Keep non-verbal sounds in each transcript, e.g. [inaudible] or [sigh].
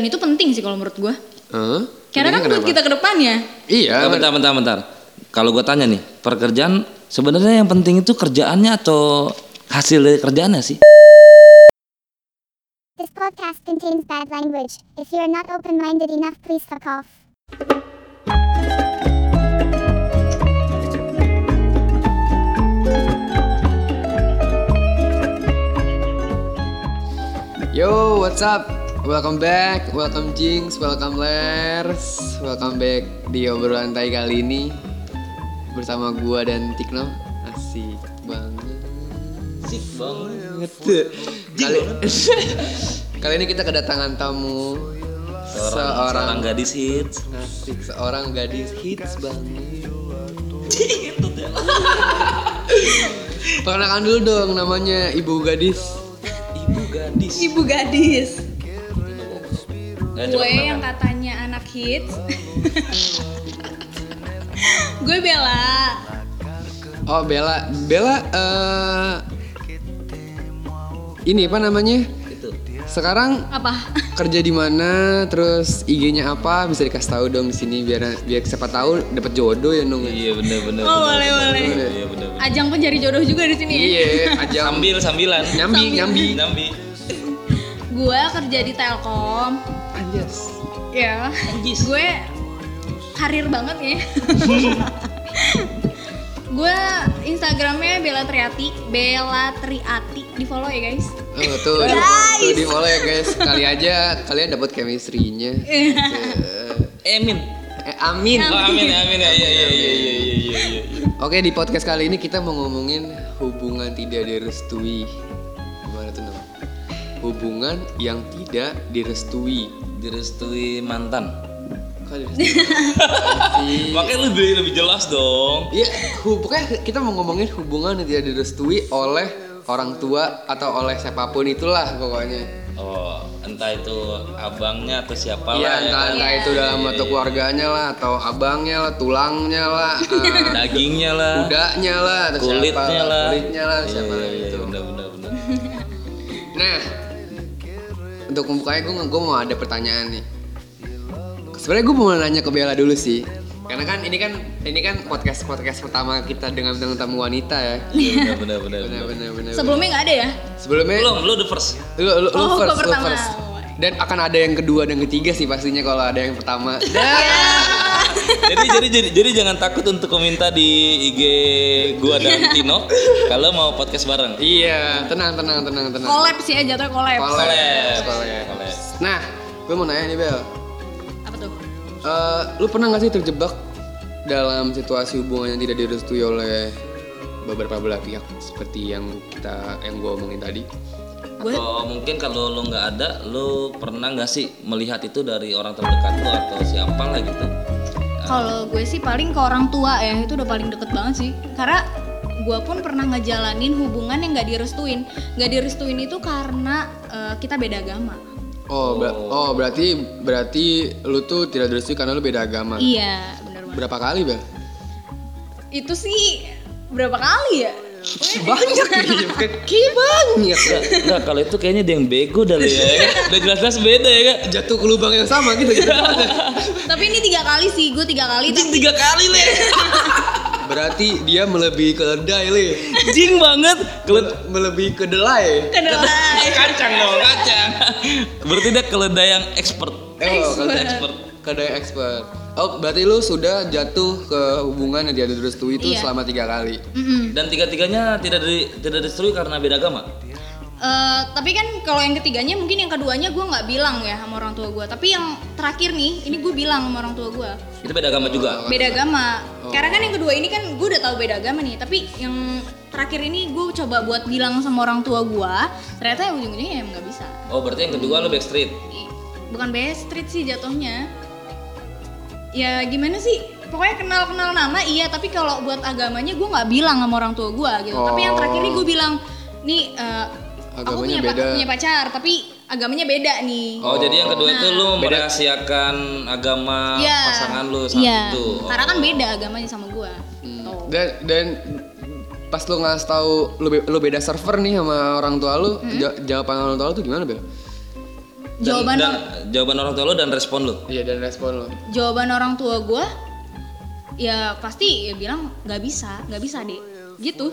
kerjaan itu penting sih kalau menurut gue. Hah? Karena kan buat kita ke depannya. Iya. Eh, bentar, bentar, bentar. Kalau gue tanya nih, pekerjaan sebenarnya yang penting itu kerjaannya atau hasil dari kerjaannya sih? This podcast contains bad language. If you are not open minded enough, please fuck off. Yo, what's up? Welcome back, welcome Jinx, welcome Lers, welcome back di obrolan tai kali ini bersama gua dan Tikno. Asik banget. Sik banget. Kali, [laughs] kali ini kita kedatangan tamu Seorang, seorang seorang gadis hits. asik, seorang gadis hits banget. [laughs] Perkenalkan dulu dong namanya Ibu Gadis. Ibu gadis. Ibu gadis. Gue yang katanya anak hits. [laughs] gue Bella. Oh Bella, Bella eh ini apa namanya? Sekarang Apa? [laughs] kerja di mana? Terus IG-nya apa? Bisa dikasih tahu dong di sini biar biar siapa tahu dapat jodoh ya nung. Iya bener bener. Oh, bener, boleh, bener, boleh. bener, Iya bener. Ajang pencari jodoh juga di sini ya. Iya, [laughs] aja Sambil sambilan. nyambi nyambi. Nyambi. Gue kerja di Telkom. Anjas. Ya. Anjis. Gue karir banget ya. [laughs] gue Instagramnya Bella Triati, Bella Triati di follow ya guys. Oh, tuh, Guys. tuh di follow ya guys. Kali aja kalian dapat chemistry-nya. Emin. [laughs] Eh, amin. Oh, amin, amin ya. Iya, iya, iya, iya, iya, iya. Oke di podcast kali ini kita mau ngomongin hubungan tidak direstui. Gimana tuh? Hubungan yang tidak direstui. Direstui mantan. [laughs] [laughs] Makanya lebih lebih jelas dong. Iya, pokoknya kita mau ngomongin hubungan yang tidak direstui oleh orang tua atau oleh siapa pun itulah pokoknya. Oh, entah itu abangnya atau siapa Iya, lah ya entah, kan? entah itu dalam bentuk keluarganya lah, atau abangnya lah, tulangnya lah, [laughs] eh, Dagingnya lah. kudanya lah, atau Kulitnya siapa lah. kulitnya lah, Iya, siapa iya, lah iya, itu. benar benar benar. Nah, untuk membukanya gue gue mau ada pertanyaan nih. Sebenarnya gue mau nanya ke Bella dulu sih, karena kan ini kan ini kan podcast podcast pertama kita dengan dengan tamu wanita ya. Iya, benar benar benar. Benar benar. benar benar. Sebelumnya nggak ada ya? Sebelumnya Belum, lu the first. lu lu, lu Oh, first, lu pertama. first. Dan akan ada yang kedua dan ketiga sih pastinya kalau ada yang pertama. [laughs] jadi jadi jadi jadi jangan takut untuk meminta di IG gua dan Tino kalau mau podcast bareng. iya, tenang tenang tenang tenang. Collab sih ya jatuhnya collab. Collab. Collab. Collab. Nah, gue mau nanya nih Bel. Apa tuh? Eh, lu pernah gak sih terjebak dalam situasi hubungan yang tidak direstui oleh beberapa belah pihak seperti yang kita yang gue omongin tadi? Gue Atau mungkin kalau lu nggak ada, lu pernah nggak sih melihat itu dari orang terdekat lu atau siapa lah gitu? Kalau gue sih paling ke orang tua ya itu udah paling deket banget sih. Karena gue pun pernah ngejalanin hubungan yang nggak direstuin. Nggak direstuin itu karena eh, kita beda agama. Oh, ber- oh berarti berarti lu tuh tidak direstui karena lu beda agama. Iya, banget. Berapa kali Bel? Itu sih berapa kali ya? Banyak nih, kayak banyak. Enggak, kalau itu kayaknya dia yang bego dari ya. Udah jelas-jelas beda ya kak. Jatuh ke lubang yang sama gitu. gitu. Tapi ini tiga kali sih, gue tiga kali. Jing Tapi tiga kali le. berarti dia melebihi keledai li. Jing banget. Keled Melebihi kedelai. kedelai. kacang dong kacang. Berarti dia keledai yang expert. Oh, keledai Expert. Keledai expert. Oh, berarti lu sudah jatuh ke hubungan yang tidak direstui itu Iya. selama tiga kali. Mm-mm. Dan tiga-tiganya tidak di, tidak disetujui karena beda agama. Eh, tapi kan kalau yang ketiganya mungkin yang keduanya gue nggak bilang ya sama orang tua gue. Tapi yang terakhir nih, ini gue bilang sama orang tua gue. Itu beda agama juga. Beda agama. Karena kan yang kedua ini kan gue udah tahu beda agama nih. Tapi yang terakhir ini gue coba buat bilang sama orang tua gue. Ternyata ya ujung-ujungnya ya nggak bisa. Oh berarti yang kedua lu backstreet. I- Bukan best street sih jatuhnya. Ya gimana sih? Pokoknya kenal-kenal nama iya, tapi kalau buat agamanya gue nggak bilang sama orang tua gue gitu. Tapi yang terakhir ini gue bilang, nih eh, aku Agamanya punya, pa- beda. punya pacar, tapi agamanya beda nih. Oh, jadi yang kedua itu lu Beda. merahasiakan agama Iya. pasangan lu saat Iya. itu. Oh. Karena kan beda agamanya sama gue. Tuh. Dan dan pas lu ngasih tahu lu, be- lu beda server nih sama orang tua lu, ja- jawaban orang tua lu tuh gimana, Bel? Jawaban dan, jawaban orang tua lo dan respon lo. Iya dan respon lo. jawaban orang tua gue ya pasti ya bilang nggak bisa nggak bisa deh gitu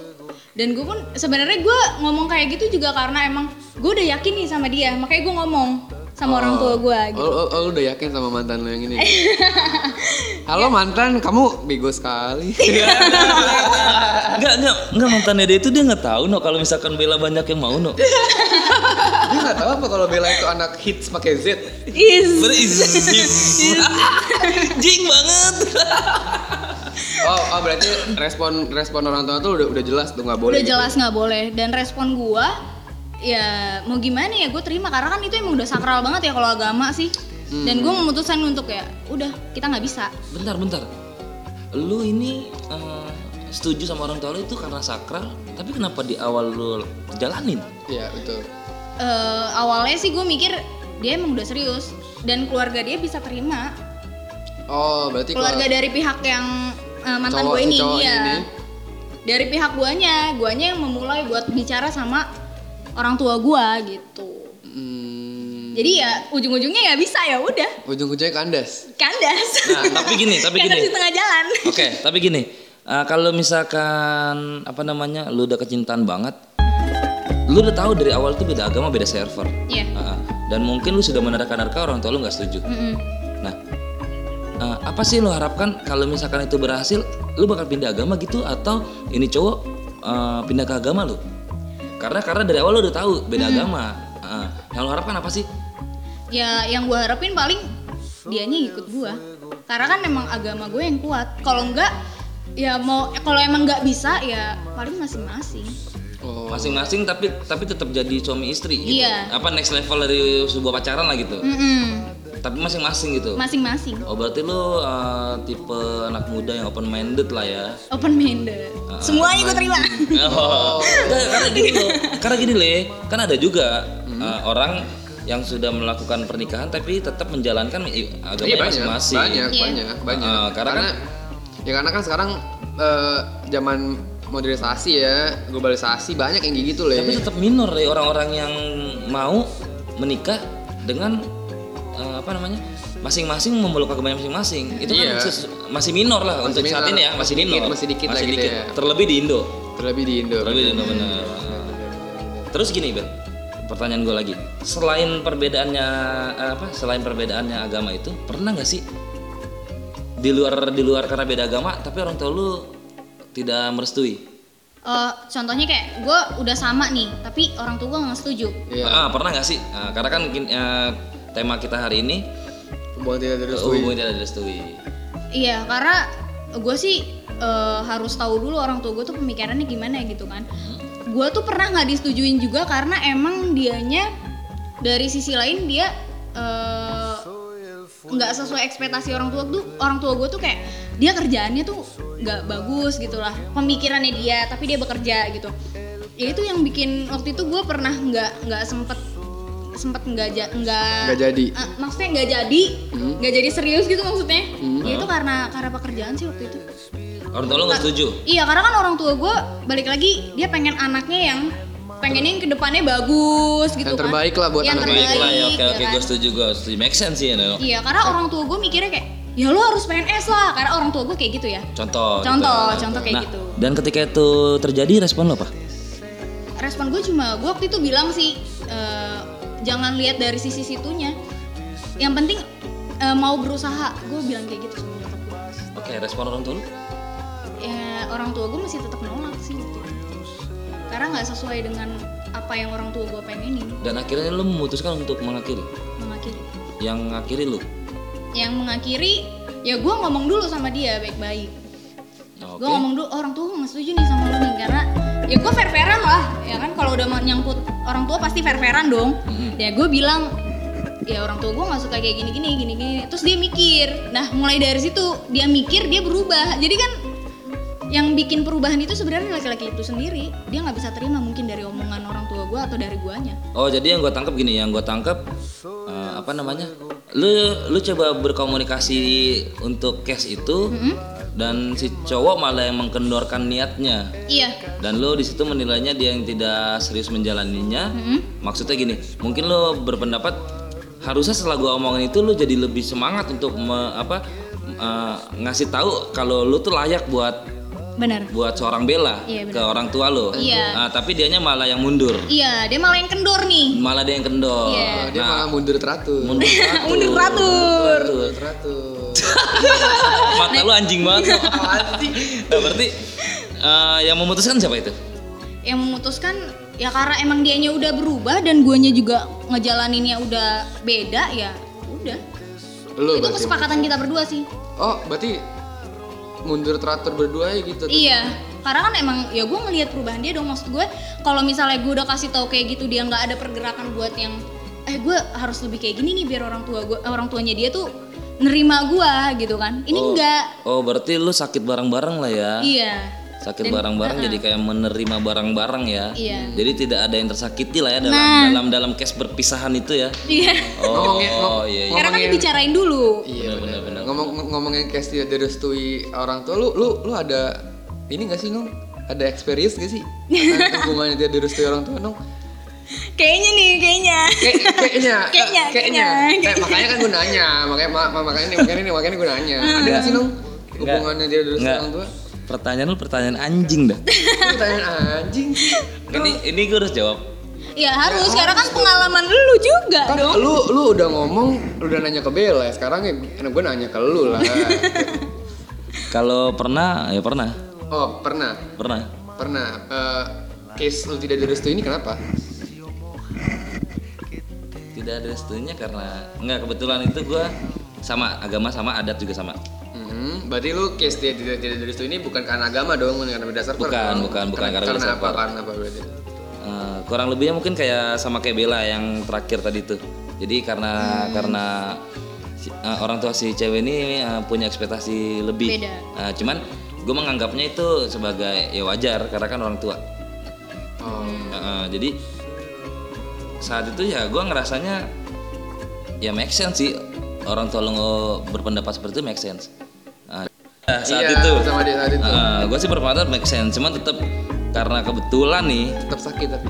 dan gue pun sebenarnya gue ngomong kayak gitu juga karena emang gue udah yakin nih sama dia makanya gue ngomong sama orang tua gue gitu Oh, oh, oh, lu udah yakin sama mantan lo yang ini? [laughs] Halo mantan, kamu bego sekali. [laughs] Enggak, enggak, enggak mantannya dia itu dia nggak tahu no kalau misalkan Bella banyak yang mau no. [laughs] Dia nggak tahu apa kalau Bella itu anak hits pakai Z. is Berizin. Jing banget. Oh, oh berarti respon respon orang tua tuh udah udah jelas tuh nggak boleh. udah gitu. jelas nggak boleh dan respon gue ya mau gimana ya gue terima. Karena kan itu emang udah sakral banget ya kalau agama sih. Dan gue memutuskan untuk ya udah kita nggak bisa. Bentar, bentar. Lu ini eh, setuju sama orang tua lu itu karena sakral, tapi kenapa di awal lu jalanin? Iya betul. Eh, awalnya sih gue mikir dia emang udah serius. Dan keluarga dia bisa terima. Oh berarti keluarga kalau dari pihak yang eh, mantan gue ini iya. ini. Dari pihak guanya. Guanya yang memulai buat bicara sama orang tua gua gitu hmm, jadi ya ujung-ujungnya ya bisa ya udah ujung-ujungnya kandas. kandas Nah, tapi gini, [laughs] tapi kandas gini. di tengah jalan Oke, tapi gini, eh, kalau misalkan apa namanya, lu udah kecintaan banget, lu udah tahu dari awal tuh beda agama, beda server. Iya. Ah, dan mungkin lu sudah menerka-nerka orang tua lu nggak setuju. Mm-mm. Nah, eh, apa sih lu harapkan kalau misalkan itu berhasil, lu bakal pindah agama gitu atau ini cowok eh, pindah ke agama lu? Karena karena dari awal lu udah tahu beda agama. Ah, yang lu harapkan apa sih? ya yang gua harapin paling dianya ikut gua karena kan emang agama gue yang kuat kalau enggak ya mau kalau emang nggak bisa ya paling masing-masing Oh. Masing-masing tapi tapi tetap jadi suami istri gitu. Iya. Apa next level dari sebuah pacaran lah gitu. Mm-mm. Tapi masing-masing gitu. masing-masing Oh berarti lu uh, tipe anak muda yang open minded lah ya. open minded semuanya gue terima Oh. Nggak, karena gini loh, karena gini le, kan ada juga uh, orang yang sudah melakukan pernikahan tapi tetap menjalankan i- Iya masing-masing. banyak, Iya. banyak, banyak. Ah, karena karena, ya karena kan sekarang eh, zaman modernisasi ya, globalisasi banyak yang kayak gitu loh. Tapi tetap minor le orang-orang yang mau menikah dengan uh, apa namanya? masing-masing memeluk agamanya masing-masing. Itu Iya. kan ses- masih minor lah Masih untuk saat minor, ini ya, masih masih dikit, minor. masih dikit gitu ya. Terlebih di Indo. Terlebih di Indo. Terlebih di Indo benar. Terus gini, Ben. Pertanyaan gue lagi. Selain perbedaannya eh, apa? Selain perbedaannya agama itu, pernah nggak sih di luar di luar karena beda agama, tapi orang tua lu tidak merestui? Eh, contohnya kayak gue udah sama nih tapi orang tua gue nggak setuju Iya. Ah, pernah nggak sih? Ah, karena kan eh, tema kita hari ini Hubungan tidak direstui. hubungan tidak direstui. Iya, karena gue sih eh, harus tahu dulu orang tua gue tuh pemikirannya gimana gitu kan. Gue tuh pernah nggak disetujuin juga karena emang dianya dari sisi lain dia eh, nggak sesuai ekspektasi orang tua tuh orang tua gue tuh kayak dia kerjaannya tuh nggak bagus gitulah pemikirannya dia tapi dia bekerja gitu ya itu yang bikin waktu itu gue pernah nggak nggak sempet sempet nggak ja- nggak Nggak jadi. Ah, maksudnya nggak jadi nggak jadi serius gitu maksudnya ya itu karena karena pekerjaan sih waktu itu Orang tua lu nggak setuju? iya karena kan orang tua gue balik lagi dia pengen anaknya yang pengennya yang ke depannya bagus gitu Yang kan terbaik lah buat yang anaknya. terbaik Baik lah ya, oke ya oke kan? gue setuju gue setuju. Make sense sih, no? iya karena orang tua gue mikirnya kayak ya lo harus PNS lah karena orang tua gue kayak gitu ya Contoh. contoh gitu. contoh kayak Nah, gitu dan ketika itu terjadi respon lo apa? respon gue cuma gue waktu itu bilang sih eh, jangan lihat dari sisi situnya yang penting eh, mau berusaha gue bilang kayak gitu sama nyokap gue Oke, respon orang tua lu? ya orang tua gue masih tetap nolak sih waktu itu. karena nggak sesuai dengan apa yang orang tua gue pengenin Dan akhirnya lu memutuskan untuk mengakhiri. mengakhiri Yang ngakhiri lu. yang mengakhiri ya gue ngomong dulu sama dia baik-baik Oke. gue ngomong dulu orang tua nggak setuju nih sama lu nih karena ya gue fair fairan lah ya kan? Kalau udah nyangkut orang tua pasti fair fairan dong. Mm-mm. ya gue bilang ya orang tua gue nggak suka kayak gini gini gini gini terus dia mikir. Nah mulai dari situ dia mikir dia berubah. Jadi kan yang bikin perubahan itu sebenarnya laki-laki itu sendiri. Dia nggak bisa terima mungkin dari omongan orang tua gue atau dari guanya. Oh jadi yang gue tangkap gini, yang gue tangkap eh, apa namanya? Lu lu coba berkomunikasi untuk case itu dan si cowok malah yang mengkendorkan niatnya iya dan lu di situ menilainya dia yang tidak serius menjalaninya. Mm-mm. Maksudnya gini, mungkin lu berpendapat harusnya setelah gua omongin itu lu jadi lebih semangat untuk me- apa eh, ngasih tahu kalau lu tuh layak buat bener buat seorang bela Iya, ke benar. orang tua lu. Iya. Nah, tapi dianya malah yang mundur. iya dia malah yang kendor nih Malah dia yang kendor. Iya. Oh, dia malah mundur [laughs] teratur. mundur teratur. Mundur teratur. Teratur. teratur. [laughs] Mata lu anjing banget. nah, berarti eh, yang memutuskan siapa itu? yang memutuskan ya karena emang dianya udah berubah dan guanya juga ngejalaninnya udah beda ya udah Lu itu berarti. kesepakatan kita berdua sih Oh, berarti mundur teratur berdua ya gitu. iya karena kan emang ya gue ngelihat perubahan dia dong maksud gue kalau misalnya gue udah kasih tahu kayak gitu dia nggak ada pergerakan buat yang eh gue harus lebih kayak gini nih biar orang tua gue orang tuanya dia tuh nerima gue gitu kan ini oh, enggak Oh, berarti lu sakit bareng-bareng lah ya. iya Sakit bareng-bareng jadi kayak menerima bareng-bareng ya. Iya. Jadi tidak ada yang tersakiti lah ya dalam Nah. dalam dalam case berpisahan itu ya. iya Oh, Ngomongin- ngom- iya, iya. karena kan dibicarain dulu Iya Bener, benar. Ngomong ngomongin case tidak direstui orang tua lu, lu lu ada ini gak sih nong? Ada experience gak sih? [laughs] Hubungannya tidak direstui orang tua nong? Kayaknya nih kayaknya Kayak- [laughs] kayaknya, Kayaknya, kayaknya. kayaknya. Kayak, makanya kan gue nanya, makanya ma- ma- makanya nih, makanya nih, makanya gue nanya. Ada gak sih nong hubungannya direstui Enggak. orang tua? Pertanyaan lu pertanyaan anjing dah. [laughs] Pertanyaan anjing. ini ini gue harus jawab. ya harus karena kan pengalaman lu juga Kan dong lu lu udah ngomong, lu udah nanya ke Bella, sekarang ya gue nanya ke lu lah. [laughs] Kalau pernah ya pernah. Oh pernah, Pernah. pernah. Eh, case lu tidak direstui ini kenapa? Tidak ada restunya karena enggak kebetulan itu gue sama agama sama adat juga sama. Hmm, berarti lu case dia tidak tidak direstui ini bukan karena agama dong, bukan karena beda server. Bukan, dong. bukan, bukan karena karena beda apa? Karena apa berarti? Eh, kurang lebihnya mungkin kayak sama kayak Bella yang terakhir tadi tuh. Jadi karena karena si- eh, orang tua si cewek ini eh, punya ekspektasi lebih. Beda. Eh, cuman gue menganggapnya itu sebagai ya wajar karena kan orang tua. Oh, Eh, jadi saat itu ya gue ngerasanya ya make sense sih orang tua lo berpendapat seperti itu make sense. Nah, saat Iya, itu, sama dia saat itu. gue sih berpendapat make sense. Cuman tetap karena kebetulan nih tetap sakit tapi.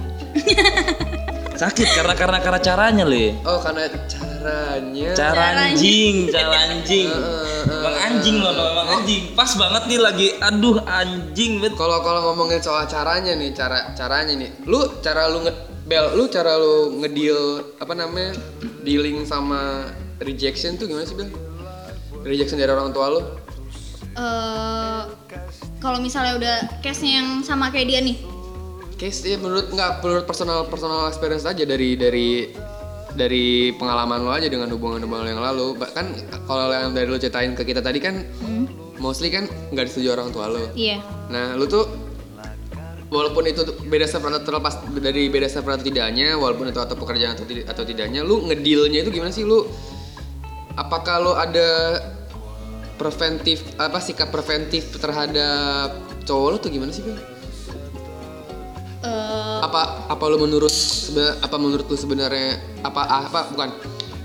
[laughs] sakit karena karena karena caranya le. Oh, karena caranya. Cara anjing, cara [laughs] anjing. Heeh, Emang anjing loh, emang anjing. Pas banget nih lagi, aduh anjing bet. Kalau kalau ngomongin soal caranya nih, cara caranya nih. Lu cara lu nge Bel, lu cara lu ngedeal apa namanya? dealing sama rejection tuh gimana sih, Bel? Rejection dari orang tua lu? eh kalau misalnya udah case-nya yang sama kayak dia nih Case ya menurut nggak menurut personal personal experience aja dari dari dari pengalaman lo aja dengan hubungan-hubungan lo yang lalu. Bahkan kalau yang dari lo ceritain ke kita tadi kan mostly kan nggak disetujui orang tua lo. iya Nah, lu tuh walaupun itu beda server terlepas dari beda server atau tidaknya, walaupun itu atau pekerjaan atau, tidak, atau tidaknya, lu ngedealnya itu gimana sih lu? Apakah lu ada preventif apa sikap preventif terhadap cowok lu tuh gimana sih, Bel? Eh, Apa apa lu menurut apa menurut lu sebenarnya apa apa bukan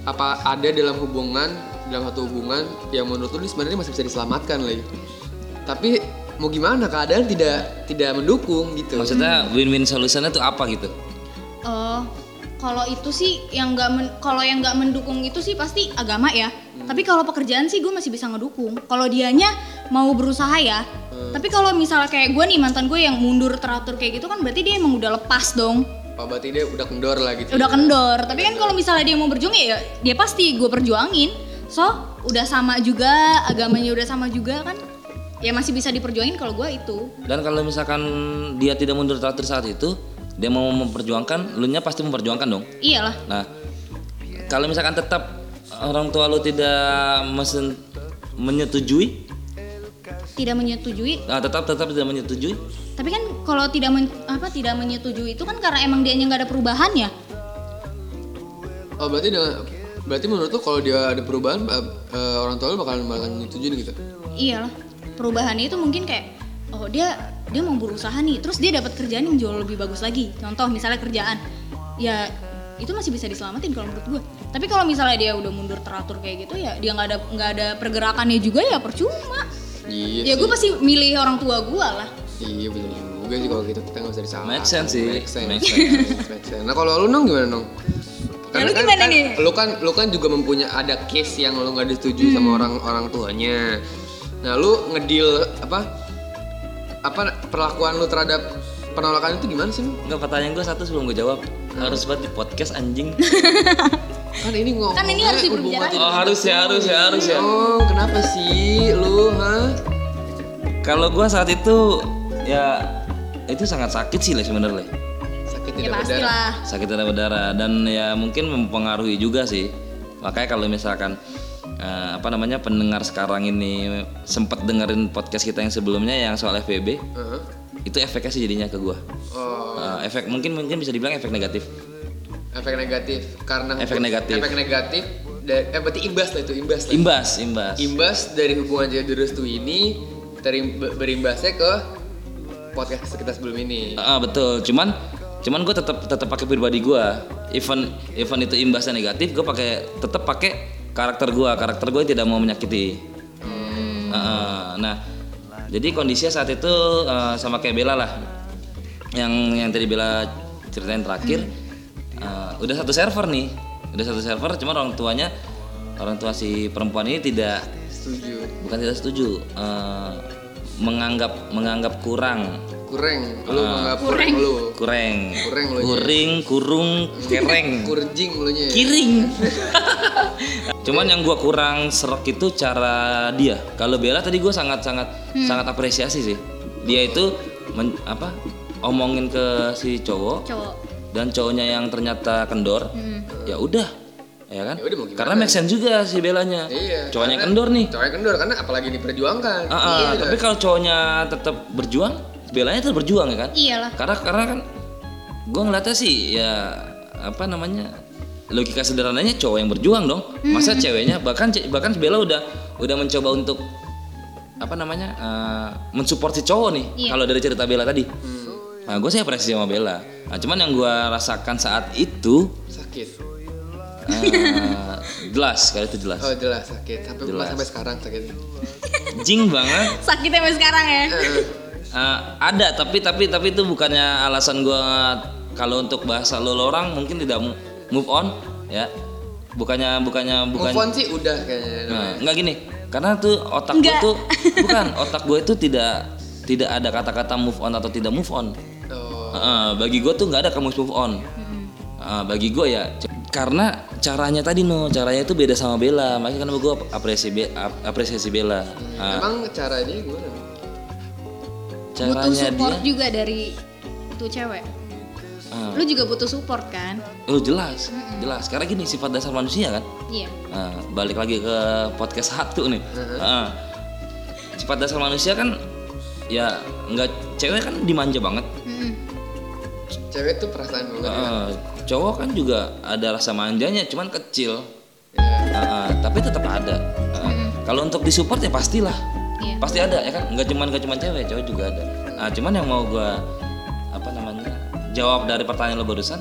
apa ada dalam hubungan dalam satu hubungan yang menurut lu ini sebenarnya masih bisa diselamatkan lagi. Tapi mau gimana keadaan tidak tidak mendukung gitu. Maksudnya win-win solutionnya tuh apa gitu? eh, kalau itu sih yang nggak men- kalau yang nggak mendukung itu sih pasti agama ya. Tapi kalau pekerjaan sih gue masih bisa ngedukung. Kalau dianya mau berusaha ya. Tapi kalau misalnya kayak gue nih mantan gue yang mundur teratur kayak gitu kan berarti dia emang udah lepas dong. Oh, berarti dia udah kendor lah gitu. udah kendor. Tapi kan kalau misalnya dia mau berjuang ya dia pasti gue perjuangin. So udah sama juga agamanya udah sama juga kan ya masih bisa diperjuangin kalau gue itu. Dan kalau misalkan dia tidak mundur teratur saat itu, dia mau memperjuangkan, lu nya pasti memperjuangkan dong. iyalah. Nah, kalau misalkan tetap orang tua lu tidak mesen, menyetujui, tidak menyetujui. Nah tetap tetap tidak menyetujui, tapi kan kalau tidak men- apa tidak menyetujui itu kan karena emang dia nggak ada perubahan ya? Oh, berarti dengan berarti menurut lu kalau dia ada perubahan eh, orang tua lu bakalan bakalan nyetujuin gitu. iyalah perubahannya itu mungkin kayak oh dia dia mau berusaha nih terus dia dapat kerjaan yang jauh lebih bagus lagi contoh misalnya kerjaan ya itu masih bisa diselamatin kalau menurut gue tapi kalau misalnya dia udah mundur teratur kayak gitu ya dia nggak ada nggak ada pergerakannya juga ya percuma Iya. ya gue pasti milih orang tua gue lah Iya bener juga sih kalau gitu kita nggak usah disalahin. Make sense sih. Make sense. Make sense. Make sense. Nah kalau lu nong gimana nong? Karena lu kan, gimana kan nih? lu kan lu kan juga mempunyai ada case yang lu nggak disetujui Hmm. sama orang orang tuanya. Nah, lu ngedil apa apa perlakuan lu terhadap penolakan itu gimana sih? Enggak pertanyaan gue satu sebelum gue jawab. Harus buat di podcast anjing. [laughs] Kan ini ngomong Kan ini harus dibicarain. Oh harus ya harus ya harus ya. Oh, kenapa sih lu, ha? Kalau gue saat itu ya itu sangat sakit sih lah sebenarnya. Sakit Ya tidak berdarah. pastilah. sakit darah berdarah dan ya mungkin mempengaruhi juga sih makanya kalau misalkan eh, apa namanya pendengar sekarang ini sempat dengerin podcast kita yang sebelumnya yang soal FBB Heeh. itu efeknya sih jadinya ke gua Oh, Eh, efek mungkin mungkin bisa dibilang efek negatif efek negatif karena Efek negatif. Efek negatif dari eh berarti imbas lah itu imbas. lah. imbas imbas Imbas dari hubungan jadi direstui ini terim, be- berimbasnya ke podcast kita sebelum ini. Ah, betul cuman cuman gue tetap tetap pakai pribadi gua even even itu imbasnya negatif gue pakai tetap pakai karakter gua karakter gue tidak mau menyakiti. Ah, nah jadi kondisinya saat itu eh, sama kayak Bella lah. Yang yang tadi Bella ceritain terakhir eh, udah satu server nih. Udah satu server cuman orang tuanya orang tua si perempuan ini tidak Setuju. bukan tidak setuju eh, menganggap menganggap kurang. Kurang, lu menganggap kurang lu. kurang Kurang lu kuring kurung [laughs] kereng. Kurjing lu nya. kiring. [laughs] Cuman yang gua kurang serak itu cara dia. Kalau Bella tadi gua sangat sangat sangat apresiasi sih. Dia itu men- apa omongin ke si cowok Cowok. dan cowoknya yang ternyata kendor ya udah ya kan Ya udah, mau gimana? karena make sense juga si Belanya Iya. cowoknya karena- kendor nih Cowoknya kendor karena apalagi diperjuangkan. Ah, ah, Iya. tapi kalau cowoknya tetap berjuang Belanya tetap berjuang ya kan Iyalah. karena karena kan gue ngeliatnya sih ya apa namanya logika sederhananya cowok yang berjuang dong masa ceweknya bahkan bahkan Bella udah udah mencoba untuk apa namanya eh, mensupport si cowok nih Iya. kalau dari cerita Bella tadi nah gue sih apresiasi sama Bella nah, cuman yang gue rasakan saat itu sakit. Eh, jelas kalau itu jelas Oh jelas sakit. Sampai Jelas. sampai sekarang sakit. jing banget Sakitnya sampai sekarang ya. Eh, ada tapi tapi tapi itu bukannya alasan gua kalau untuk bahasa lo orang mungkin tidak move on ya bukannya bukannya bukan Move on sih udah kayaknya. nah, nggak gini karena tuh otak gue tuh bukan otak gue itu tidak tidak ada kata-kata move on atau tidak move on Oh. Heeh, bagi gue tuh nggak ada kamus move on Heeh, bagi gue ya karena caranya tadi no caranya itu beda sama Bella makanya kan gue apresiasi Be- ap- apresiasi Bella Nah, Emang caranya gimana? butuh caranya support dia juga dari tuh cewek. Ah. Lu juga butuh support kan? Oh jelas, jelas. Karena gini sifat dasar manusia kan. Iya. Nah, balik lagi ke podcast [laughs] satu nih. Ah. sifat dasar manusia kan ya nggak cewek kan dimanja banget. Mm-mm. Cewek tuh perasaan banget. ya. Ah, cowok kan juga ada rasa manjanya, cuman kecil. Ya. Ah, tapi tetap ada. Ah, Kalau untuk disupport ya pastilah, Iya. pasti ada ya kan. Nggak cuman nggak cuman cewek, cowok juga ada. Nah, cuman yang mau gua apa namanya jawab dari pertanyaan lo barusan.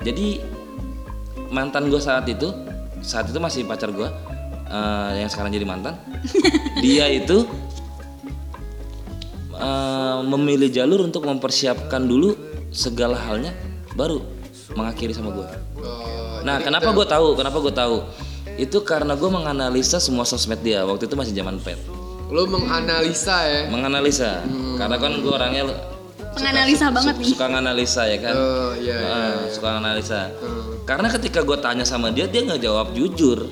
Jadi mantan gue saat itu, saat itu masih pacar gue yang sekarang jadi mantan. [laughs] dia itu eh, memilih jalur untuk mempersiapkan dulu segala halnya, baru mengakhiri sama gue. Oh, Nah, kenapa gue tahu? Kenapa gue tahu? Itu karena gue menganalisa semua sosmed dia. Waktu itu masih zaman pet. lu menganalisa ya. Menganalisa. Karena kan gue orangnya Penganalisa banget nih. suka nganalisa ya kan. Oh iya. iya. Ah, suka analisa. Hmm. Karena ketika gue tanya sama dia, dia nggak jawab jujur.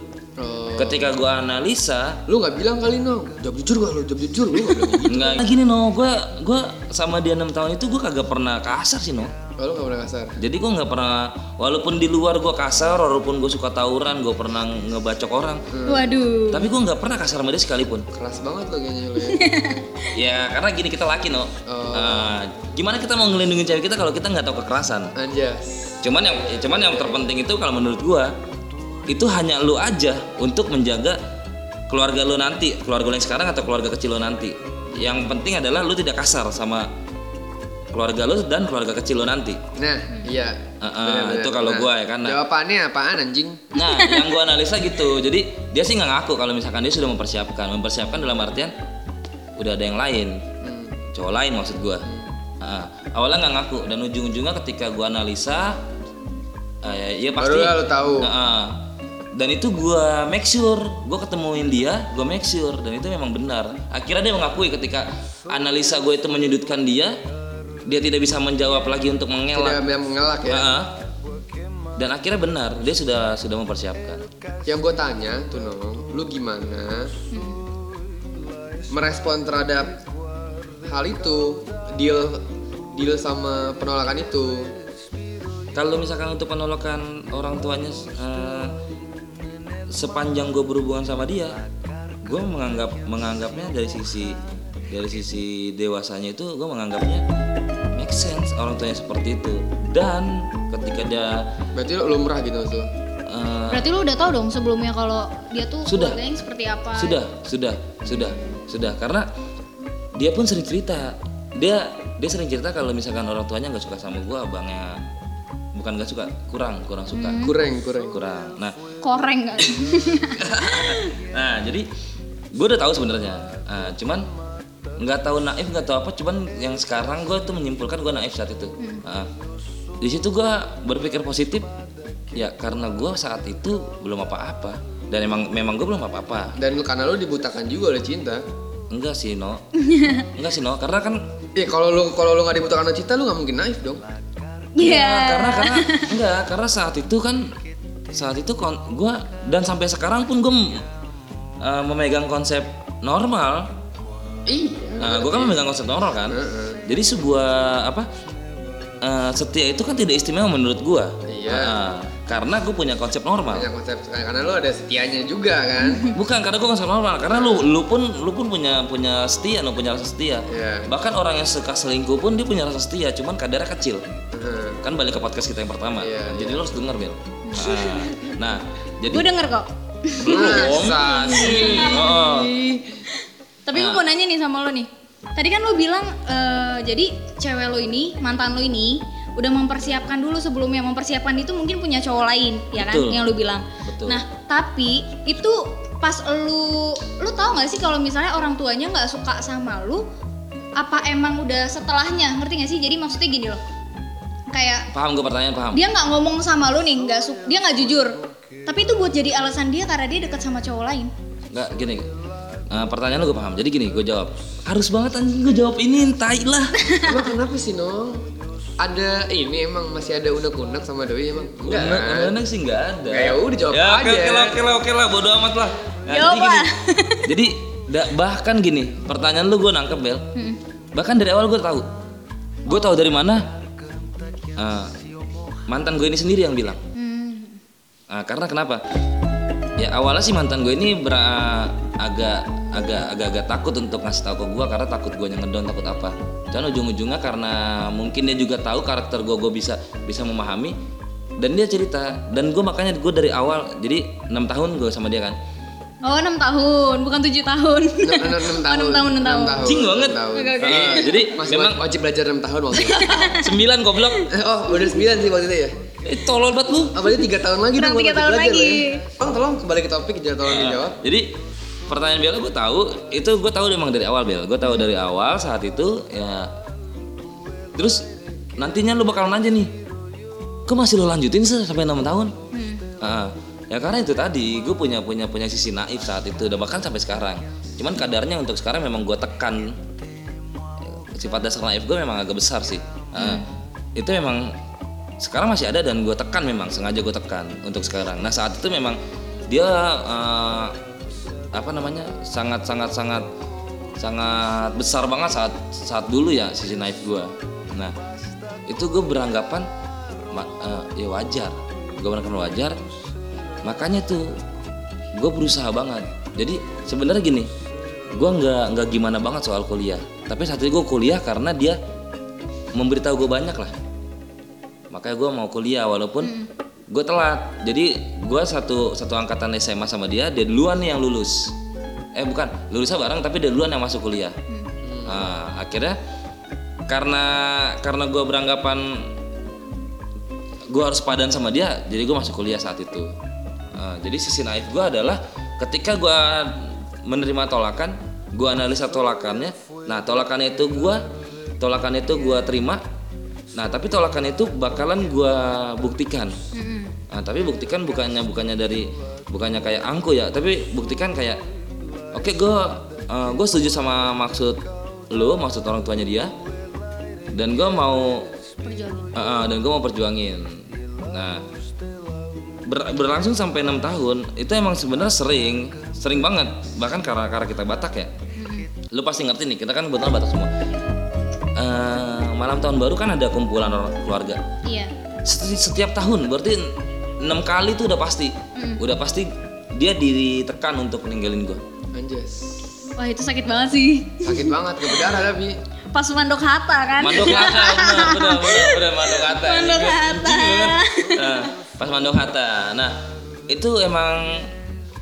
Ketika gue analisa, Lu nggak bilang kali no, jawab jujur gak lu, jawab jujur lu nggak bilang gitu. nggak gini no, gue gue sama dia enam tahun itu gue kagak pernah kasar sih no. Oh, lu nggak pernah kasar. Jadi gue nggak pernah, walaupun di luar gue kasar, walaupun gue suka tawuran, gue pernah ngebacok orang, Waduh. tapi gue nggak pernah kasar sama dia sekalipun. Keras banget lo kayaknya lu ya. [laughs] Ya karena gini kita laki no. Oh. Ah, gimana kita mau ngelindungin cewek kita kalau kita nggak tahu kekerasan? Anjas. Cuman yang cuman yang terpenting itu kalau menurut gua itu hanya lu aja untuk menjaga keluarga lu nanti, keluarga lu yang sekarang atau keluarga kecil lu nanti. Yang penting adalah lu tidak kasar sama keluarga lu dan keluarga kecil lu nanti. Nah, iya. Ah, Benar-benar. itu kalau gua ya kan. Nah, Jawabannya apaan anjing? Nah, yang gua analisa gitu. Jadi dia sih nggak ngaku kalau misalkan dia sudah mempersiapkan. Mempersiapkan dalam artian udah ada yang lain, Hmm. cowok lain maksud gua. Ah, awalnya nggak ngaku dan ujung-ujungnya ketika gua analisa Ah, ya, ya pasti. Baru lu tahu. Heeh. Dan itu gua make sure, gua ketemuin dia, gua make sure dan itu memang benar. Akhirnya dia mengakui ketika analisa gue itu menyudutkan dia, dia tidak bisa menjawab lagi untuk mengelak. Tidak mengelak ya. Heeh. Dan akhirnya benar, dia sudah sudah mempersiapkan. Yang gue tanya tuh Nong, lu gimana merespon terhadap hal itu, deal deal sama penolakan itu. Kalau misalkan untuk penolakan orang tuanya eh, sepanjang gue berhubungan sama dia, gue menganggap menganggapnya dari sisi dari sisi dewasanya itu gue menganggapnya make sense orang tuanya seperti itu. Dan ketika dia Berarti lu lumrah gitu lu? eh, Berarti lu udah tahu dong sebelumnya kalau dia tuh Sudah. yang seperti apa. sudah sudah sudah sudah karena dia pun sering cerita dia dia sering cerita kalau misalkan orang tuanya nggak suka sama gue abangnya bukan nggak suka. Kurang kurang suka. Kurang, kurang. kurang. Nah. Koreng kan. [laughs] nah jadi gue udah tahu sebenarnya. Ah, cuman nggak tahu naif nggak tahu apa. Cuman yang sekarang gue tuh menyimpulkan gue naif saat itu. Ah, di situ gue berpikir positif. Ya karena gue saat itu belum apa-apa. Dan emang memang gue belum apa-apa. Dan lu karena lu dibutakan juga oleh cinta. enggak sih no [laughs] enggak sih no karena kan Iya, kalau lu kalau lu nggak dibutakan oleh cinta, lu nggak mungkin naif dong. Iya. Ya, karena karena [laughs] enggak karena saat itu kan saat itu kon gue dan sampai sekarang pun gue memegang konsep normal Iya. nah, gue kan memegang konsep normal kan jadi sebuah apa eh, setia itu kan tidak istimewa menurut gue Iya. karena gue punya konsep normal Punya konsep karena lu ada setianya juga kan. [laughs] bukan karena gue konsep normal karena lu lu pun lu pun punya punya setia lu punya rasa setia Iya. bahkan orang yang suka selingkuh pun dia punya rasa setia cuman kadarnya kecil Heeh. kan balik ke podcast kita yang pertama Iya, Nah, jadi lo harus denger Bel nah, [laughs] nah jadi Gue denger kok. Masa sih? [laughs] Oh, Tapi gue Nah. mau nanya nih sama lo nih. Tadi kan lo bilang eh, jadi cewek lo ini, mantan lo ini udah mempersiapkan dulu sebelumnya. Mempersiapkan itu mungkin punya cowok lain, ya kan? Betul. Yang lo bilang. Betul. Nah, tapi itu pas lu lu tahu nggak sih kalau misalnya orang tuanya nggak suka sama lu apa emang udah setelahnya? Ngerti gak sih? Jadi maksudnya gini loh. Kayak paham gue pertanyaan paham. dia nggak ngomong sama lu nih nggak su- dia nggak jujur. Tapi itu buat jadi alasan dia karena dia deket sama cowok lain. Nggak gini. Nah, pertanyaan lo gue paham. Jadi gini gue jawab. Harus banget anjing gue jawab ini tai lah. Kenapa sih Nong? Ada ini emang masih ada unek-unek sama Doi emang? Enggak. Unek, kan? unek sih nggak ada. Ya udah, jawab ya, aja. Oke oke lah, oke lah oke lah bodo amat lah. Nah, Jawab jadi gini. [laughs] jadi da- bahkan gini pertanyaan lu gue nangkep bel. Bahkan dari awal gue tahu. Gue tahu dari mana? Ah, mantan gue ini sendiri yang bilang. Hmm. Ah, karena kenapa? Ya awalnya sih mantan gue ini ber agak agak agak agak takut untuk ngasih tahu ke gue karena takut gue ngedon takut apa. Dan ujung-ujungnya karena mungkin dia juga tahu karakter gue gue bisa bisa memahami dan dia cerita dan gue makanya gue dari awal jadi enam tahun gue sama dia kan oh enam tahun bukan tujuh tahun Enam enam- enam [laughs] Oh, tahun. enam tahun enam tahun Cing banget. enam tahun. Oke, oke. Ah, [laughs] jadi Masih memang wajib belajar 6 tahun waktu itu. [laughs] sembilan goblok oh, udah 9 sih waktu itu ya. eh, tolol banget lu Oh, berarti 3 tahun lagi dong gua tiga wajib tahun belajar lagi. ya. Bang, tolong kembali ke topik jangan tolong dijawab. jadi pertanyaan Bella gue tahu. Itu gue tahu memang dari awal Bel gue tahu dari awal saat itu ya. Terus nantinya lu bakal nanya nih kok masih lo lanjutin sih sampai enam tahun? Hmm. Ah, ya karena itu tadi gue punya punya punya sisi naif saat itu dan bahkan sampai sekarang. Cuman kadarnya untuk sekarang memang gue tekan. Sifat dasar naif gue memang agak besar sih. Ah, itu memang sekarang masih ada dan gue tekan memang sengaja gue tekan untuk sekarang. Nah saat itu memang dia eh, apa namanya sangat sangat sangat sangat besar banget saat saat dulu ya sisi naif gue nah itu gue beranggapan eh, ya wajar. Gue beranggapan wajar. Makanya tuh gue berusaha banget. Jadi sebenarnya gini gue nggak nggak gimana banget soal kuliah. Tapi saat itu gue kuliah karena dia memberitahu gue banyak lah. Makanya gue mau kuliah walaupun gue telat. Jadi gue satu satu angkatan SMA sama dia dia duluan nih yang lulus. Eh bukan lulusnya bareng tapi dia duluan yang masuk kuliah. Nah, akhirnya karena karena gue beranggapan gue harus padan sama dia jadi gue masuk kuliah saat itu. Nah, jadi sisi naif gue adalah ketika gue menerima tolakan gue analisa tolakannya. Nah tolakannya itu gue tolakan itu gue terima Nah tapi tolakan itu bakalan gua buktikan. Nah, tapi buktikan bukannya bukannya dari bukannya kayak angku ya, tapi buktikan kayak oke gue gue setuju sama maksud lo, maksud orang tuanya dia, dan gue mau Perjuangin. uh, uh, dan gue mau perjuangin. Nah ber- berlangsung sampai enam tahun itu emang sebenarnya sering sering banget bahkan karena karena kita Batak ya. Lu pasti ngerti nih kita kan kebetulan Batak semua. Eh, malam tahun baru kan ada kumpulan orang keluarga Iya. seti- setiap tahun berarti enam kali tuh udah pasti udah pasti dia ditekan untuk ninggalin gue Anjas. Wah itu sakit banget sih. Sakit banget, gak berdarah tapi. Pas mandok hata kan. mandok kata bener bener bener bener mandok kata Mandok Hatta. nah, pas mandok kata nah itu emang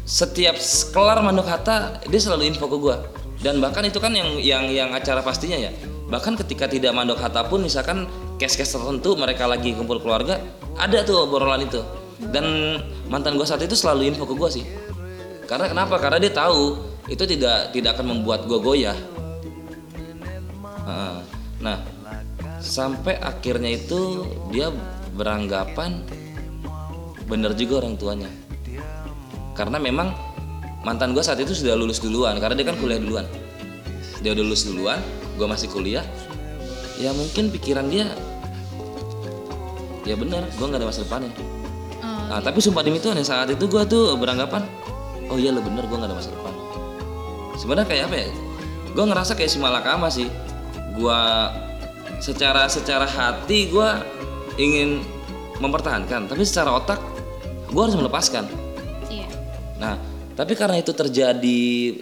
setiap kelar mandok kata dia selalu info ke gue dan bahkan itu kan yang yang yang acara pastinya ya bahkan ketika tidak mandok kata pun misalkan case-case tertentu mereka lagi kumpul keluarga ada tuh obrolan itu dan mantan gue saat itu selalu info ke gue sih karena kenapa karena dia tahu itu tidak tidak akan membuat gue goyah. Nah, sampai akhirnya itu dia beranggapan bener juga orang tuanya. Karena memang mantan gue saat itu sudah lulus duluan, karena dia kan kuliah duluan. Dia udah lulus duluan, gue masih kuliah. Ya mungkin pikiran dia, ya bener, gue nggak ada masa depannya. Oh, Nah, tapi sumpah demi Tuhan ya saat itu gue tuh beranggapan, oh iya lo bener, gue nggak ada masa depan. Sebenarnya kayak apa ya? Gue ngerasa kayak si Malakama sih. Gue secara secara hati gue ingin mempertahankan, tapi secara otak gue harus melepaskan. Iya. Nah, tapi karena itu terjadi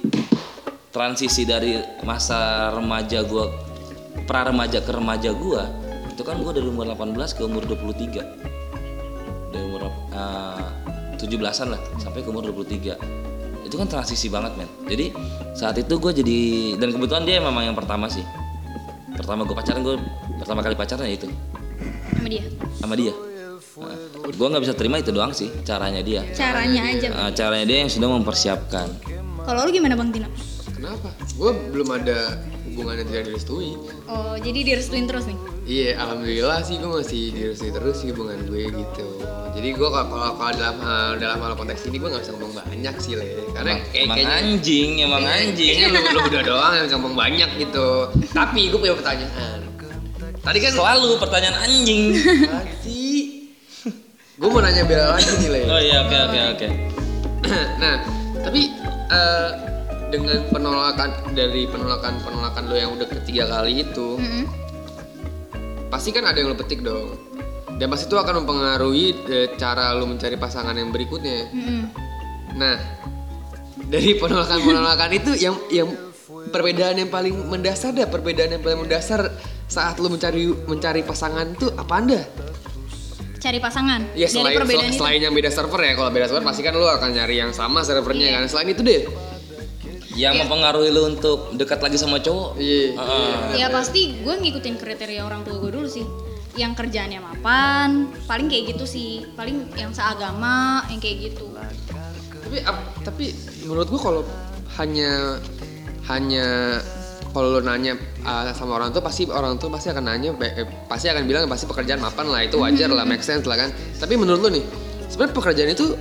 transisi dari masa remaja gue, pra remaja ke remaja gue, itu kan gue dari umur 18 ke umur 23 dari umur uh, 17-an lah sampai ke umur 23 itu kan transisi banget men. Jadi saat itu gue jadi dan kebetulan dia memang yang pertama sih. Pertama gue pacaran gue pertama kali pacaran ya itu. Sama dia. sama dia. Nah, gue nggak bisa terima itu doang sih caranya dia. Caranya aja. Nah, caranya dia yang sudah mempersiapkan. Kalau lu gimana Bang Tino? Kenapa? Gue belum ada hubungan yang tidak direstui. Oh, jadi direstuin terus nih. Iya, alhamdulillah sih gue masih direstui terus sih hubungan gue gitu. Jadi gue kalau kalau dalam hal dalam hal konteks ini gue nggak bisa ngomong banyak sih le, karena emang, kayak emang kayaknya anjing emang anjing kayaknya lu lu udah doang yang bisa ngomong banyak gitu. Tapi gue punya pertanyaan. Tadi kan selalu pertanyaan anjing sih. Gue mau nanya Bella lagi nih le. oh iya oke oke oke nah, tapi eh, dengan penolakan dari penolakan penolakan lo yang udah ketiga kali itu, Mm-mm. pasti kan ada yang lo petik dong. Dan pasti itu akan mempengaruhi eh, cara lo mencari pasangan yang berikutnya. Mm-mm. Nah, dari penolakan-penolakan itu yang yang perbedaan yang paling mendasar dah, perbedaan yang paling mendasar saat lo mencari mencari pasangan itu apa anda? Cari pasangan. Ya Dari selain perbedaan sel- itu. selain yang beda server ya, kalau beda server pasti kan lo akan nyari yang sama servernya kan. Selain itu deh. Yang mempengaruhi lu untuk dekat lagi sama cowok Iya. Ah. Ya pasti gue ngikutin kriteria orang tua gue dulu sih. Yang kerjaannya mapan, paling kayak gitu sih. Paling yang seagama, yang kayak gitu. tapi ap- tapi menurut gua kalau hanya hanya kalau lo nanya uh, sama orang tua pasti orang tua pasti akan nanya eh, pasti akan bilang pasti pekerjaan mapan lah itu wajar lah make sense lah kan tapi menurut lo nih sebenarnya pekerjaan itu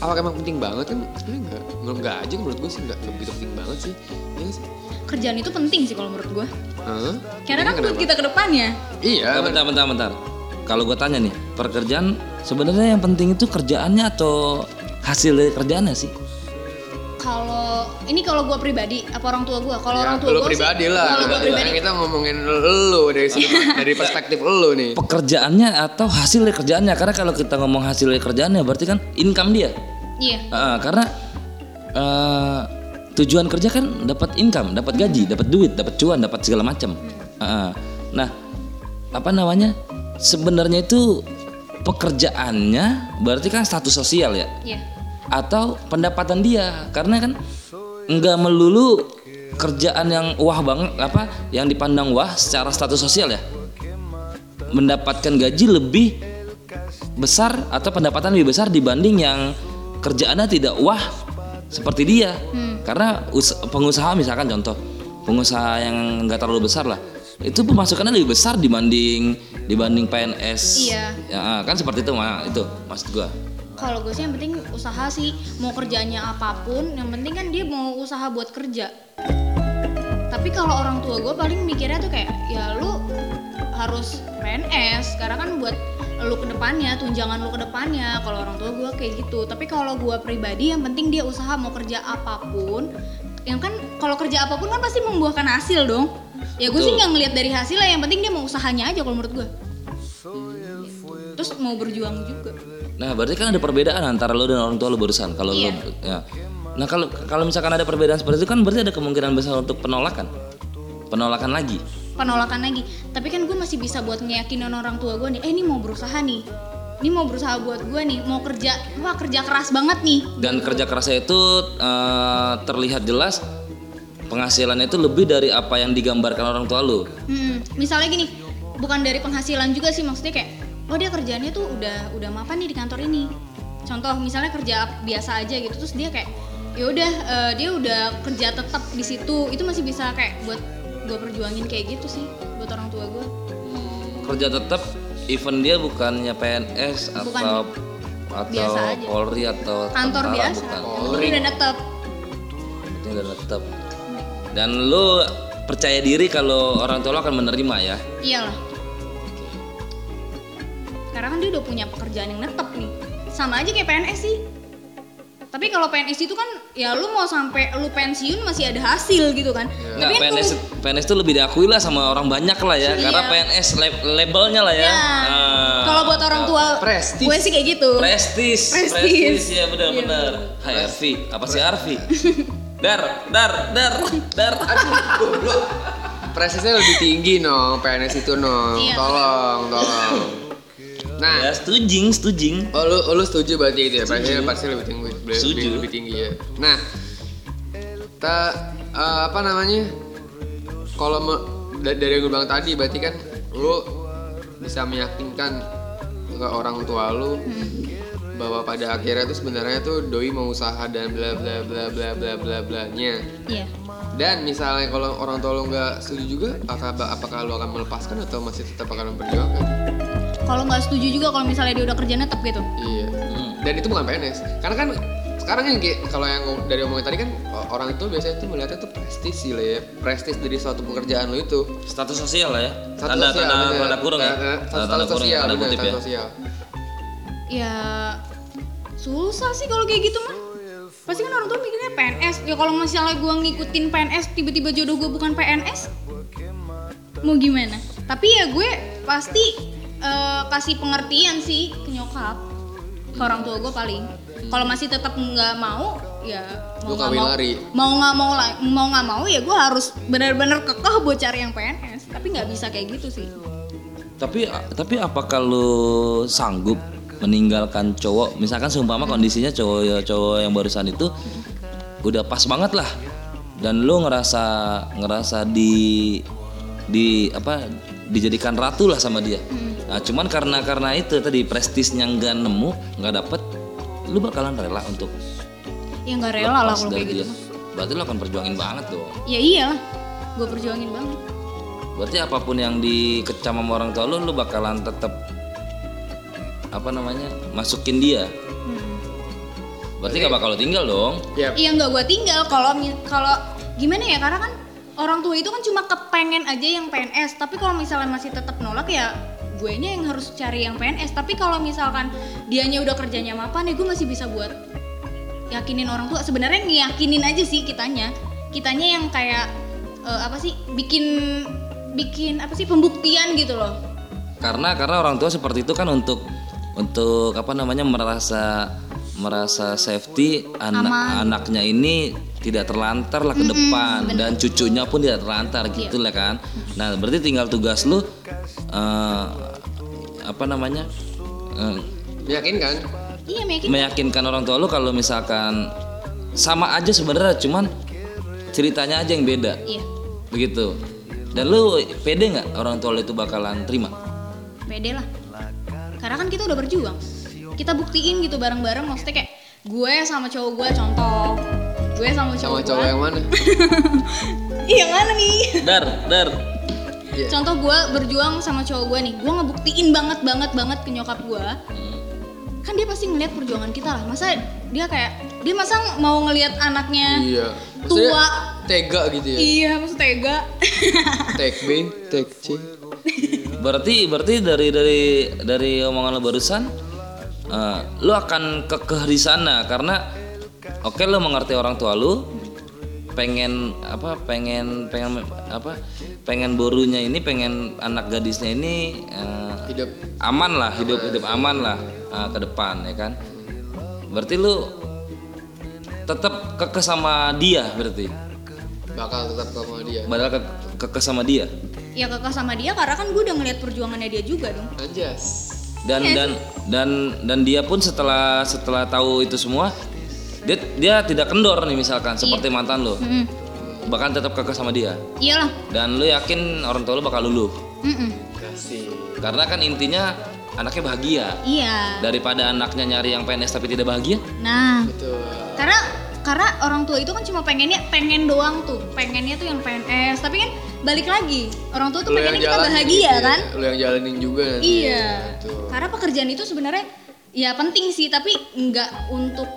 apa emang penting banget kan? Sebenarnya enggak menurut enggak aja menurut gue sih enggak enggak begitu penting banget sih. Iya nggak sih? Kerjaan itu penting sih kalau menurut gue. Hah? Karena kan buat kita ke depannya. iya. Bentar bentar bentar kalau gue tanya nih pekerjaan sebenarnya yang penting itu kerjaannya atau hasil dari kerjaannya sih ini kalau gue pribadi, apa orang tua gue? Kalau Ya, orang tua gue pribadi sih, lah Kalau gue Kan pribadi, kita ngomongin lo dari [laughs] dari perspektif lo nih pekerjaannya atau hasil dari kerjaannya karena kalau kita ngomong hasil dari kerjaannya berarti kan income dia iya. Ah, karena eh, tujuan kerja kan dapat income, dapat gaji, dapat duit, dapat cuan, dapat segala macam. Ah, nah, apa namanya? Sebenarnya itu pekerjaannya berarti kan status sosial ya, Iya. atau pendapatan dia, karena kan nggak melulu kerjaan yang wah banget apa yang dipandang wah secara status sosial ya mendapatkan gaji lebih besar atau pendapatan lebih besar dibanding yang kerjaannya tidak wah seperti dia karena us- pengusaha misalkan contoh pengusaha yang nggak terlalu besar lah itu pemasukannya lebih besar dibanding dibanding PNS. Iya. Ya, kan seperti itu mah itu maksud gua. Kalau gue sih yang penting usaha sih. Mau kerjanya apa pun yang penting kan dia mau usaha buat kerja. Tapi kalau orang tua gue paling mikirnya tuh kayak ya lu harus PNS karena kan buat lu ke depannya tunjangan lu ke depannya. Kalau orang tua gue kayak gitu. Tapi kalau gue pribadi yang penting dia usaha mau kerja apa pun. Yang kan kalau kerja apa pun kan pasti membuahkan hasil dong. Ya gue sih nggak ngeliat dari hasilnya. Yang penting dia mau usahanya aja kalau menurut gue. Terus mau berjuang juga Nah, berarti kan ada perbedaan antara lo dan orang tua lo barusan. Kalau Iya. lo ya. Nah, kalau kalau misalkan ada perbedaan seperti itu kan berarti ada kemungkinan besar untuk penolakan. Penolakan lagi. penolakan lagi tapi kan gue masih bisa buat ngeyakinin orang tua gue nih eh ini mau berusaha nih ini mau berusaha buat gue nih mau kerja wah kerja keras banget nih Dan kerja kerasnya itu eh, terlihat jelas penghasilannya itu lebih dari apa yang digambarkan orang tua lo. Hmm, misalnya gini bukan dari penghasilan juga sih maksudnya kayak oh dia kerjaannya tuh udah udah mapan nih di kantor ini contoh misalnya kerja biasa aja gitu terus dia kayak ya udah eh, dia udah kerja tetap di situ itu masih bisa kayak buat gue perjuangin kayak gitu sih buat orang tua gue Kerja tetap even dia bukannya PNS Bukan. atau atau Biasa aja. Polri atau kantor tentara, biasa bukan. penting udah tetap Itu udah tetap. Dan lo percaya diri kalau orang tua lo akan menerima ya. Iyalah. Karena kan dia udah punya pekerjaan yang netep nih. Sama aja kayak PNS sih. Tapi kalau PNS itu kan ya lu mau sampai lu pensiun masih ada hasil gitu kan. Nggak, Tapi kan PNS kalau- PNS itu lebih diakui lah sama orang banyak lah ya, Iya. karena PNS lab- labelnya lah ya. Ya, Ah. kalau buat orang tua Prestis. gue sih kayak gitu. prestis, Prestis. prestis ya benar-benar. Iya. Hai Arfi, apa sih Arfi? [laughs] dar, dar, dar, dar. Prestisnya lebih tinggi no, PNS itu no. Iya. Tolong, tolong. Nah, ya, stujing, stujing. Oh lu, lu setuju berarti itu ya? Prestisnya pasti lebih tinggi, lebih, Setuju. lebih tinggi ya. Nah, ta, eh, apa namanya? Kalau dari yang gue bilang tadi, berarti kan lu bisa meyakinkan ke orang tua lu bahwa pada akhirnya tuh sebenarnya tuh doi mau usaha dan bla bla bla bla bla bla bla nya. Iya. Dan misalnya kalau orang tua lu nggak setuju juga, apakah apakah lu akan melepaskan atau masih tetap akan memperjuangkan? Kalau nggak setuju juga kalau misalnya dia udah kerja netep gitu. Iya. Dan itu bukan PNS. Karena kan sekarang yang kayak kalau yang dari omongin tadi kan orang itu biasanya tuh melihatnya tuh prestis sih lah ya. Prestis dari suatu pekerjaan lo itu. Status sosial lah ya. Satu tanda sosial, tanda tanda kurung ya. Nah, Tanda Status tanda kurung sosial, tanda kutip ya. status sosial. Ya susah sih kalau kayak gitu mah. Pasti kan orang tua mikirnya PNS. Ya kalau misalnya gue ngikutin PNS tiba-tiba jodoh gue bukan PNS, mau gimana? Tapi ya gue pasti eh, kasih pengertian sih ke nyokap, ke orang tua gue paling. Kalau masih tetap nggak mau, ya mau nggak kawin mau, lari. mau nggak mau mau nggak mau ya gue harus benar-benar kekeh buat cari yang PNS. Tapi nggak bisa kayak gitu sih. Tapi tapi apakah lu sanggup meninggalkan cowok misalkan seumpama kondisinya cowok cowok yang barusan itu udah pas banget lah dan lu ngerasa ngerasa di di apa dijadikan ratu lah sama dia. Nah, cuman karena karena itu tadi prestisnya nggak nemu nggak dapet lu bakalan rela untuk Ya nggak rela lah kalau kayak gitu. dia. Berarti lu akan perjuangin banget dong. Ya iyalah, gue perjuangin banget. Berarti apa pun yang dikecam sama orang tua lu, lu bakalan tetap apa namanya masukin dia. Hmm. Berarti gak bakal lu tinggal dong. Ya, Iya nggak gue tinggal kalau kalau gimana ya karena kan orang tua itu kan cuma kepengen aja yang PNS tapi kalau misalnya masih tetap nolak ya gue nya yang harus cari yang PNS tapi kalau misalkan dianya udah kerjanya mapan ya gue masih bisa buat yakinin orang tua. Sebenarnya ngiyakinin aja sih kitanya. Kitanya yang kayak eh, apa sih bikin bikin apa sih pembuktian gitu loh. Karena karena orang tua seperti itu kan untuk untuk apa namanya merasa merasa safety anak Aman. anaknya ini tidak terlantar lah ke depan. dan cucunya pun tidak terlantar gitu lah kan. Nah, berarti tinggal tugas lu eh, apa namanya? eh, meyakinkan. iya meyakin meyakinkan orang tua lu kalau misalkan sama aja sebenarnya cuman ceritanya aja yang beda. Iya. Begitu. Dan lu pede nggak orang tua lu itu bakalan terima? Pede lah. Karena kan kita udah berjuang. Kita buktiin gitu bareng-bareng maksudnya kayak gue sama cowok gue contoh gue sama cowok Sama cowok yang mana? iya [laughs] yang mana nih dar dar Iya. contoh gue berjuang sama cowok gue nih gue ngebuktiin banget banget banget ke nyokap gue Hmm. kan dia pasti ngelihat perjuangan kita lah masa dia kayak dia masa mau ngelihat anaknya Iya. Maksudnya tua tega gitu ya. iya masa tega Take B, take C. Berarti berarti dari dari dari omongan lo barusan eh, lo akan kekeh di sana karena oke lo mengerti orang tua lo pengen apa pengen pengen apa pengen borunya ini pengen anak gadisnya ini eh, Hidup. aman lah hidup hidup aman lah eh, ke depan ya kan? Berarti lu tetap kekeh sama dia berarti? Bakal tetap sama dia. padahal ke kekeh sama dia? Ya kakak sama dia karena kan gue udah ngelihat perjuangannya dia juga dong. Anjas. dan Iya. dan dan dan dia pun setelah setelah tahu itu semua dia dia tidak kendor nih misalkan seperti mantan lo Mm-mm. bahkan tetap kekeh sama dia iyalah dan lu yakin orang tua lu bakal luluh Mm-mm. Kasih. karena kan intinya anaknya bahagia iya daripada anaknya nyari yang PNS tapi tidak bahagia nah Betul. karena karena orang tua itu kan cuma pengennya pengen doang tuh pengennya tuh yang PNS tapi kan balik lagi orang tua tuh Lu pengennya kita bahagia gitu ya. kan Lu yang jalanin juga nanti. iya Betul. karena pekerjaan itu sebenarnya ya penting sih tapi nggak untuk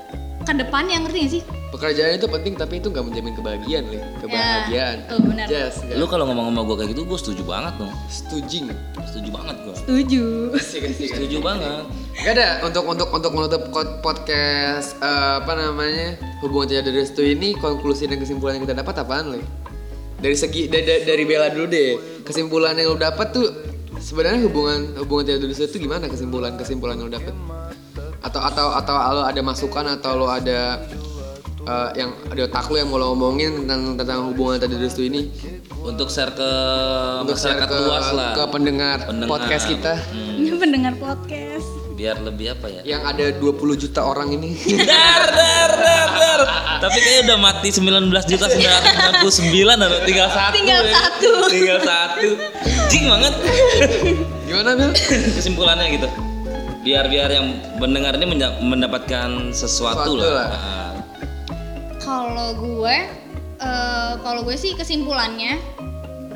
ke depannya ngerti gak sih Pekerjaan itu penting tapi itu nggak menjamin kebahagiaan, Li. Kebahagiaan. tuh, benar. Nggak. lu kalau ngomong sama gue kayak gitu gue setuju banget dong setuju. setuju banget gue setuju setuju banget Gak ada untuk untuk untuk menutup podcast eh, apa namanya hubungan tidak dari restu ini konklusi dan kesimpulan yang kita dapat apaan lo? Dari segi da- da- dari Bella dulu deh kesimpulan yang lo dapat tuh sebenarnya hubungan hubungan tidak dari restu itu gimana kesimpulan kesimpulan yang lo dapat? Atau atau atau lo ada masukan atau lo ada eh, yang ada otak lo yang mau lo omongin tentang tentang hubungan dari restu ini untuk share ke untuk share masyarakat ke, luas lah ke pendengar, Pendengar. podcast kita Hmm, [laughs] pendengar podcast biar lebih apa ya yang ada 20 juta orang ini. [laughs] dar dar dar dar tapi kayaknya udah mati 19 juta 999 ada tinggal satu Tinggal ya. satu. tinggal satu jing banget Gimana Bel? kesimpulannya gitu biar biar yang mendengar ini mendapatkan sesuatu, Sesuatu lah, lah. Nah, Kalau gue, eh, kalau gue sih kesimpulannya,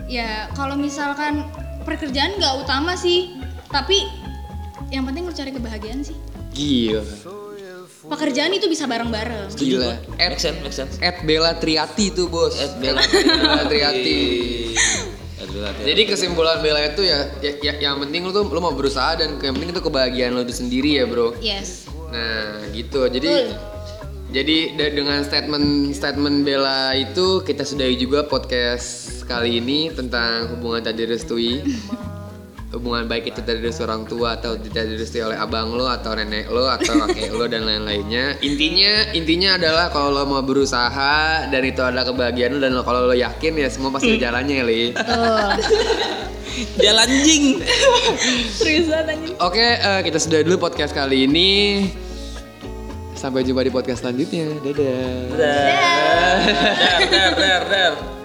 ya kalau misalkan pekerjaan nggak utama sih, tapi yang penting lu cari kebahagiaan sih. Gila. Pekerjaan itu bisa bareng-bareng. Gila. gua. make sense make sense At Bella Triati tuh bos. At Bella Bella Triati. Triati. Jadi kesimpulan Bella itu ya, ya, ya- yang penting lu tuh lu mau berusaha dan yang penting itu kebahagiaan lu itu sendiri ya bro. Yes. Nah gitu. Jadi jadi da- dengan statement statement Bella itu kita sudahi juga podcast kali ini tentang hubungan tak direstui. [laughs] hubungan baik itu dari seorang tua atau tidak direstui oleh abang lo atau nenek lo atau kakek lo dan lain-lainnya. Intinya intinya adalah kalau lo mau berusaha dan itu adalah kebahagiaan lo dan lo, kalau lo yakin ya semua pasti ada jalannya ya li jalan jing oke eh, kita sudah dulu podcast kali ini. Sampai jumpa di podcast selanjutnya. Dadah. Dar dar dar